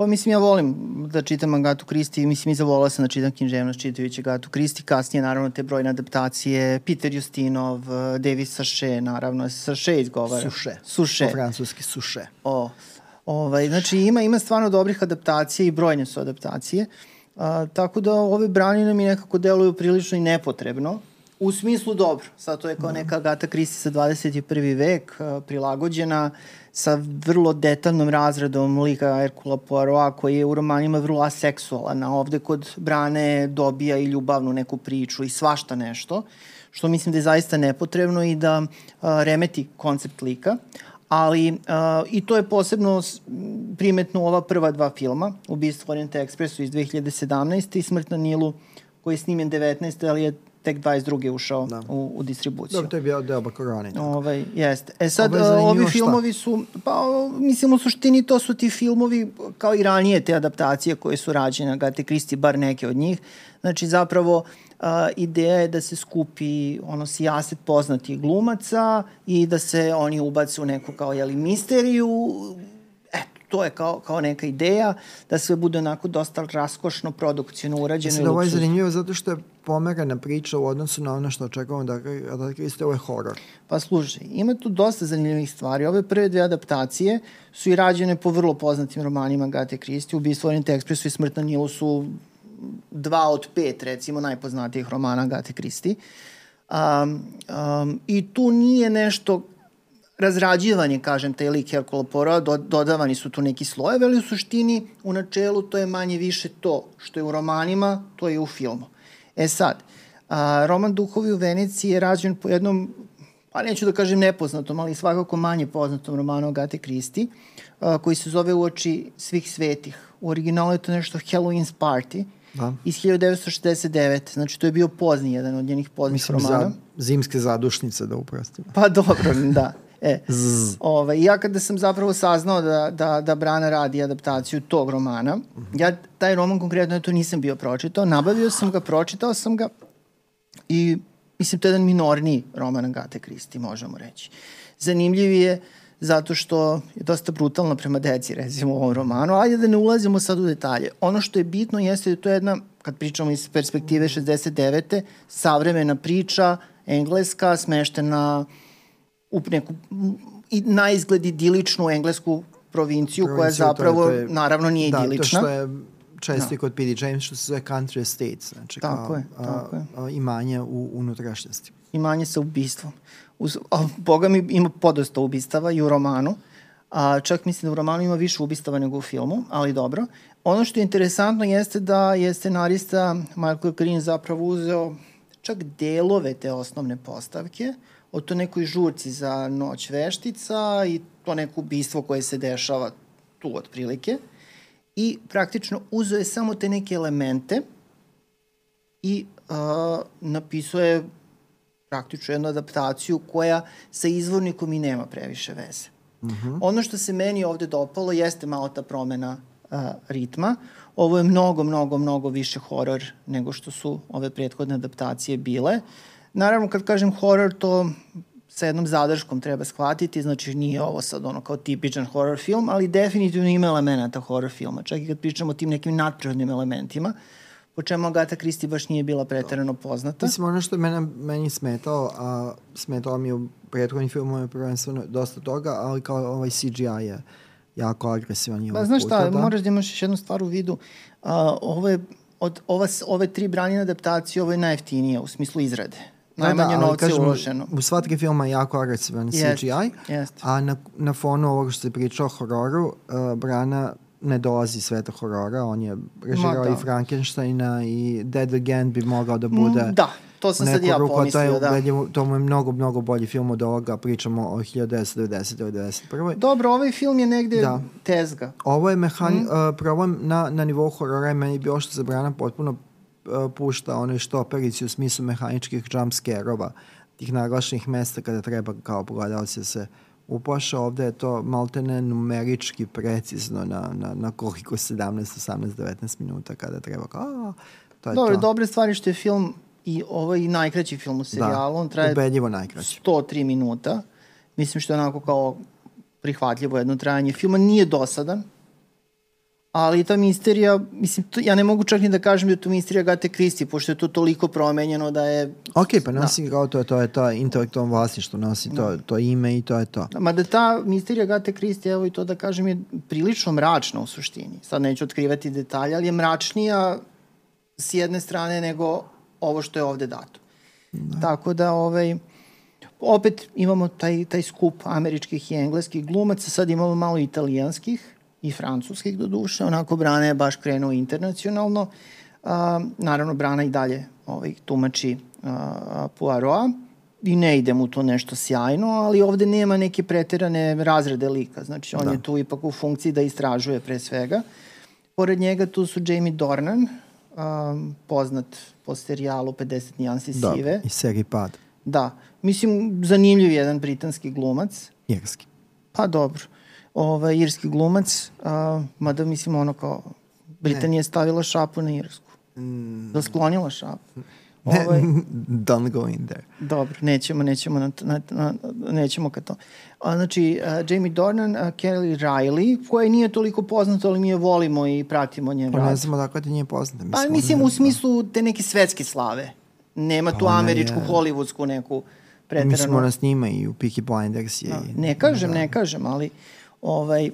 S2: Pa mislim, ja volim da čitam Agatu Kristi, mislim i zavolala sam da čitam književnost čitajući Agatu Kristi, kasnije naravno te brojne adaptacije, Peter Justinov, eh, Davis Saše, naravno, Saše izgovara.
S1: Suše.
S2: Suše.
S1: Po francuski suše.
S2: O, ovaj, znači ima, ima stvarno dobrih adaptacija i brojne su adaptacije. A, tako da ove branine mi nekako deluju prilično i nepotrebno U smislu dobro. Sad to je kao neka Agatha Christie za 21. vek, uh, prilagođena sa vrlo detaljnom razredom lika Herkula Poirot, koji je u romanima vrlo aseksualan, a ovde kod Brane dobija i ljubavnu neku priču i svašta nešto, što mislim da je zaista nepotrebno i da uh, remeti koncept lika ali uh, i to je posebno primetno u ova prva dva filma, Ubistvo Orient Expressu iz 2017. i Smrt na Nilu koji je snimljen 19. ali je tek 22. ušao da. u, u distribuciju.
S1: Dobro, to je bio deo Bakorani.
S2: Ovaj, jeste. E sad, ovi filmovi su, pa mislim u suštini to su ti filmovi kao i ranije te adaptacije koje su rađene, Agate Kristi, bar neke od njih. Znači zapravo a, ideja je da se skupi ono sijaset poznatih glumaca i da se oni ubace u neku kao jeli misteriju to je kao, kao neka ideja da sve bude onako dosta raskošno produkcijno urađeno
S1: Mislim da ovo je zanimljivo zato što je pomerana priča u odnosu na ono što očekavamo da, da Kriste, ovo je horor.
S2: Pa slušaj, ima tu dosta zanimljivih stvari. Ove prve dve adaptacije su i rađene po vrlo poznatim romanima Gate Kristi. Ubistvo Orient Expressu i Smrt na Nilu su dva od pet, recimo, najpoznatijih romana Gate Kristi. Um, um, I tu nije nešto razrađivanje, kažem, taj lik Hercule Poirot, do, dodavani su tu neki slojevi, ali u suštini, u načelu, to je manje više to što je u romanima, to je u filmu. E sad, a, roman Duhovi u Veneciji je rađen po jednom, pa neću da kažem nepoznatom, ali svakako manje poznatom romanu Agate Kristi, a, koji se zove Uoči svih svetih. U originalu je to nešto Halloween's Party, Da. Iz 1969. Znači, to je bio pozni jedan od njenih poznih Mislim, romana. Mislim,
S1: za, zimske zadušnice, da uprostimo.
S2: Pa dobro, da. E, ovaj, ja kada sam zapravo saznao da, da, da Brana radi adaptaciju tog romana, uh -huh. ja taj roman konkretno to nisam bio pročitao, nabavio sam ga, pročitao sam ga i mislim to je jedan minorniji roman Agate Kristi, možemo reći. Zanimljiv je zato što je dosta brutalno prema deci, recimo u ovom romanu. Ajde da ne ulazimo sad u detalje. Ono što je bitno jeste da to je jedna, kad pričamo iz perspektive 69. savremena priča, engleska, smeštena u neku i na izgled idiličnu englesku provinciju, provinciju koja zapravo, je, je, naravno, nije da, idilična.
S1: Da, to što je često da. kod P.D. James, što se zove country estates, znači tako kao je, tako a. A, imanje u unutrašnjosti.
S2: Imanje sa ubistvom uz, a, Boga mi ima podosta ubistava i u romanu. A, čak mislim da u romanu ima više ubistava nego u filmu, ali dobro. Ono što je interesantno jeste da je scenarista Michael Green zapravo uzeo čak delove te osnovne postavke, o to nekoj žurci za noć veštica i to neko ubistvo koje se dešava tu otprilike. I praktično uzeo je samo te neke elemente i uh, napisao je praktično jednu adaptaciju koja sa izvornikom i nema previše veze. Mhm. -huh. Ono što se meni ovde dopalo jeste malo ta promena uh, ritma. Ovo je mnogo, mnogo, mnogo više horor nego što su ove prethodne adaptacije bile. Naravno, kad kažem horor, to sa jednom zadrškom treba shvatiti, znači nije ovo sad ono kao tipičan horror film, ali definitivno ima elemenata horror filma, čak i kad pričamo o tim nekim nadprirodnim elementima. Po čemu Agata Kristi baš nije bila preterano poznata.
S1: Mislim, ono što je mene, meni smetao, a smetao mi u prethodnim filmovima prvenstveno dosta toga, ali kao ovaj CGI je jako agresivan i
S2: Pa znaš šta, da. moraš da imaš još jednu stvar u vidu. A, ovo je, od ova, ove tri branjene adaptacije, ovo je najjeftinije u smislu izrade. Najmanje da, da, novca je uloženo.
S1: U sva tri filma je jako agresivan yes, CGI, yes. a na, na fonu ovoga što se pričao o hororu, uh, Brana ne dolazi sveta horora, on je režirao da. i Frankensteina i Dead Again bi mogao da bude
S2: mm, da, to sam sad ja ruku, pomislio,
S1: to je,
S2: da.
S1: Ubedljivo, to mu je mnogo, mnogo bolji film od ovoga, pričamo o 1990. ili 1991.
S2: Dobro, ovaj film je negde da. tezga.
S1: Ovo je mehani, mm. uh, problem na, na nivou horora je meni bio što zabrana potpuno pušta onoj štoperici u smislu mehaničkih jump scare-ova, tih naglašenih mesta kada treba kao pogledalci da se uplaša, ovde je to maltene numerički precizno na, na, na koliko 17, 18, 19 minuta kada treba kao, a, to je
S2: Dobre,
S1: to.
S2: dobre stvari što je film i ovaj najkraći film u serijalu, da, on traje
S1: ubedljivo najkraći.
S2: 103 minuta. Mislim što je onako kao prihvatljivo jedno trajanje filma. Nije dosadan, ali ta misterija, mislim, to, ja ne mogu čak ni da kažem da je to misterija Gate Kristi, pošto je to toliko promenjeno da je...
S1: Ok, pa nosi da. kao to, to je to intelektualno vlasništvo, nosi to, da. to ime i to je to.
S2: Ma da ta misterija Gate Kristi, evo i to da kažem, je prilično mračna u suštini. Sad neću otkrivati detalje, ali je mračnija s jedne strane nego ovo što je ovde dato. Da. Tako da, ovaj, opet imamo taj, taj skup američkih i engleskih glumaca, sad imamo malo italijanskih i francuskih do duše, onako Brana je baš krenuo internacionalno. A, naravno, Brana i dalje ovaj, tumači a, Poirot i ne ide mu to nešto sjajno, ali ovde nema neke preterane razrede lika. Znači, on da. je tu ipak u funkciji da istražuje pre svega. Pored njega tu su Jamie Dornan, um, poznat po serijalu 50 nijansi da, sive.
S1: i seriji Pad.
S2: Da. Mislim, zanimljiv jedan britanski glumac.
S1: Irski.
S2: Pa dobro. Ovaj, irski glumac, uh, mada mislim ono kao Britanija je stavila šapu na Irsku. Mm. Da sklonila šapu.
S1: Ne, ovaj, don't go in there.
S2: Dobro, nećemo, nećemo, na, na, na, nećemo ka to. A, znači, uh, Jamie Dornan, uh, Kelly Riley, koja nije toliko poznata, ali mi je volimo i pratimo
S1: rad. Pa ne znamo dakle ti nije poznata.
S2: Pa mislim u smislu te neke svetske slave. Nema pa tu američku, je... hollywoodsku neku preteranu.
S1: Mislim, ona snima i u Peaky Blinders je.
S2: Da, ne kažem, da. ne kažem, ali ovaj,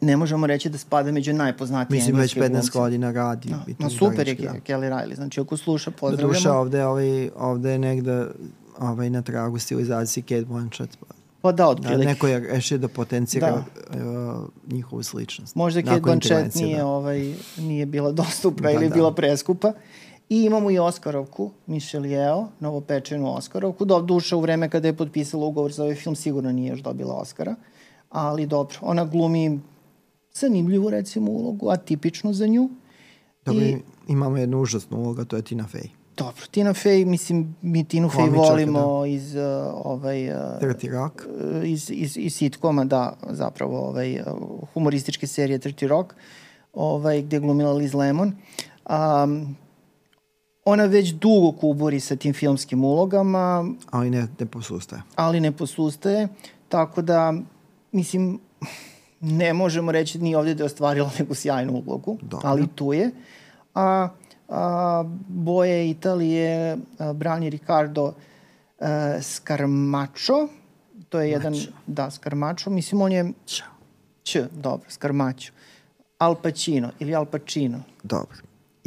S2: ne možemo reći da spada među najpoznatije
S1: Mislim, već 15 glumce. godina radi.
S2: No, da, no super je da. Kelly Riley, znači ako sluša, pozdravljamo.
S1: Duša, ovde, ovaj, ovde je negde ovaj, na tragu stilizacije Kate Blanchett. Pa,
S2: pa da, otprilike. Da,
S1: neko je rešio da potencira da. Uh, njihovu sličnost.
S2: Možda Kate Blanchett nije, da. ovaj, nije bila dostupna da, ili da. bila preskupa. I imamo i Oskarovku, Michelle Yeo, novopečenu Oskarovku. Do, duša u vreme kada je potpisala ugovor za ovaj film sigurno nije još dobila Oskara. Ali dobro, ona glumi zanimljivu recimo ulogu, atipičnu za nju.
S1: Dobro, I, imamo jednu užasnu ulogu, to je Tina Fey.
S2: Dobro, Tina Fey, mislim, mi Tinu Fey volimo da. iz uh, ovaj... Uh,
S1: Dirty Rock.
S2: Uh, iz, iz, iz sitkoma, da, zapravo, ovaj, uh, humorističke serije Dirty Rock, ovaj, gde je glumila Liz Lemon. Um, ona već dugo kuburi sa tim filmskim ulogama.
S1: Ali ne, ne posustaje.
S2: Ali ne posustaje, tako da, mislim, ne možemo reći ni ovde da je ostvarila neku sjajnu ulogu, Dobre. ali tu je. A, a boje Italije a, brani Ricardo a, Scarmaccio, to je jedan, Mačo. da, Scarmaccio, mislim on je... Č. Dobro, Scarmaccio. Al Pacino ili Al Pacino.
S1: Dobro.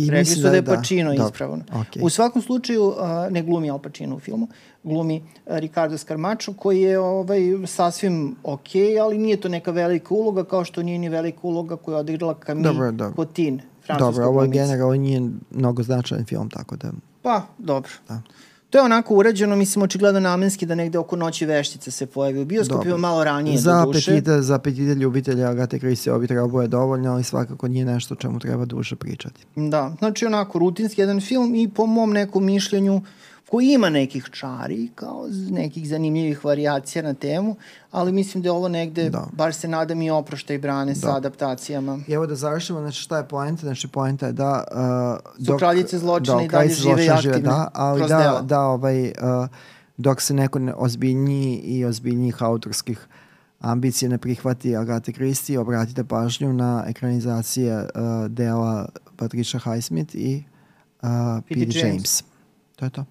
S2: I Rekli su da, da je da. Pacino da, ispravno. Okay. U svakom slučaju uh, ne glumi Al Pacino u filmu, glumi uh, Ricardo Scarmaccio koji je ovaj, sasvim ok, ali nije to neka velika uloga kao što nije ni velika uloga koju je odigrala Camille dobro, dobro. Cotin.
S1: Dobro, ovo je generalno nije mnogo značajan film, tako da...
S2: Pa, dobro. Da. To je onako urađeno, mislim, očigledno namenski da negde oko noći veštice se pojavi u bioskopima malo ranije
S1: za
S2: do duše.
S1: Apetite, za apetite ljubitelja Agate Christie ovi treba bude dovoljno, ali svakako nije nešto o čemu treba duže pričati.
S2: Da, znači onako rutinski jedan film i po mom nekom mišljenju uh, koji ima nekih čari, kao nekih zanimljivih variacija na temu, ali mislim da je ovo negde, da. bar se nadam i oprošta i brane da. sa adaptacijama.
S1: I evo da završimo, znači šta je poenta? Znači poenta je da...
S2: Uh, dok, Su kraljice zločina da, i dalje žive i aktivne
S1: da, ali da, dela. da ovaj, uh, dok se neko ozbiljniji i ozbiljnijih autorskih ambicije ne prihvati Agate Christie, obratite pažnju na ekranizacije uh, dela Patricia Highsmith i uh, P.D. James. James. To je to.